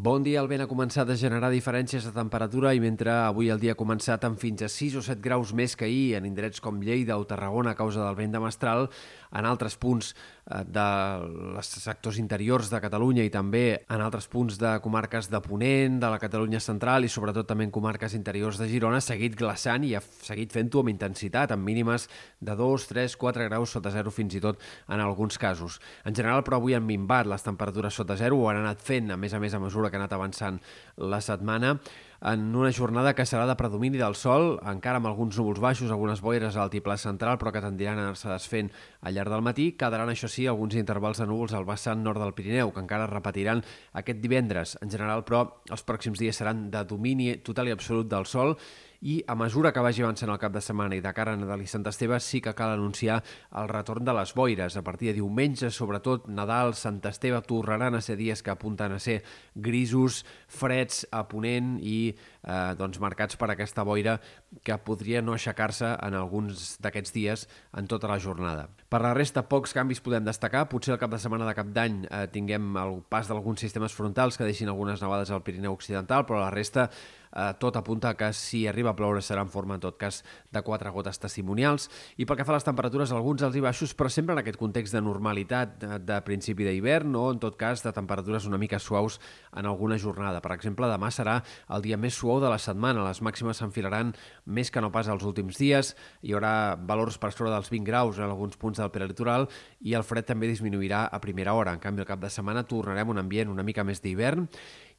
Bon dia, el vent ha començat a generar diferències de temperatura i mentre avui el dia ha començat amb fins a 6 o 7 graus més que ahir en indrets com Lleida o Tarragona a causa del vent de mestral, en altres punts eh, dels sectors interiors de Catalunya i també en altres punts de comarques de Ponent, de la Catalunya central i sobretot també en comarques interiors de Girona, ha seguit glaçant i ha seguit fent-ho amb intensitat, amb mínimes de 2, 3, 4 graus sota zero fins i tot en alguns casos. En general, però, avui han minvat les temperatures sota zero, ho han anat fent, a més a més, a mesura mesura que ha anat avançant la setmana, en una jornada que serà de predomini del sol, encara amb alguns núvols baixos, algunes boires a l'altiplà central, però que tendiran a anar-se desfent al llarg del matí. Quedaran, això sí, alguns intervals de núvols al vessant nord del Pirineu, que encara repetiran aquest divendres. En general, però, els pròxims dies seran de domini total i absolut del sol i a mesura que vagi avançant el cap de setmana i de cara a Nadal i Sant Esteve sí que cal anunciar el retorn de les boires. A partir de diumenge, sobretot Nadal, Sant Esteve, tornaran a ser dies que apunten a ser grisos, freds a ponent i eh, doncs marcats per aquesta boira que podria no aixecar-se en alguns d'aquests dies en tota la jornada. Per la resta, pocs canvis podem destacar. Potser el cap de setmana de cap d'any eh, tinguem el pas d'alguns sistemes frontals que deixin algunes nevades al Pirineu Occidental, però la resta eh, tot apunta que si arriba a ploure serà en forma, en tot cas, de quatre gotes testimonials. I pel que fa a les temperatures, alguns alts i baixos, però sempre en aquest context de normalitat de, principi d'hivern o, en tot cas, de temperatures una mica suaus en alguna jornada. Per exemple, demà serà el dia més suau de la setmana. Les màximes s'enfilaran més que no pas als últims dies. Hi haurà valors per sobre dels 20 graus en alguns punts del prelitoral i el fred també disminuirà a primera hora. En canvi, el cap de setmana tornarem un ambient una mica més d'hivern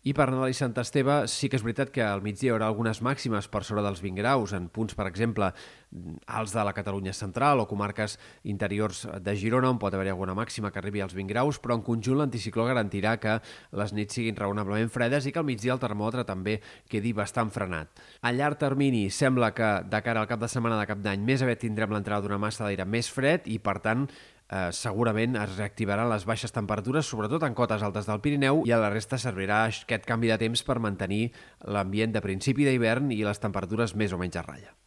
i per Nadal i Sant Esteve sí que és veritat que al migdia hi haurà algunes màximes per sobre dels 20 graus, en punts, per exemple, alts de la Catalunya central o comarques interiors de Girona, on pot haver-hi alguna màxima que arribi als 20 graus, però en conjunt l'anticicló garantirà que les nits siguin raonablement fredes i que al migdia el termòmetre també quedi bastant frenat. A llarg termini sembla que de cara al cap de setmana de cap d'any més aviat tindrem l'entrada d'una massa d'aire més fred i, per tant, eh, segurament es reactivaran les baixes temperatures, sobretot en cotes altes del Pirineu, i a la resta servirà aquest canvi de temps per mantenir l'ambient de principi d'hivern i les temperatures més o menys a ratlla.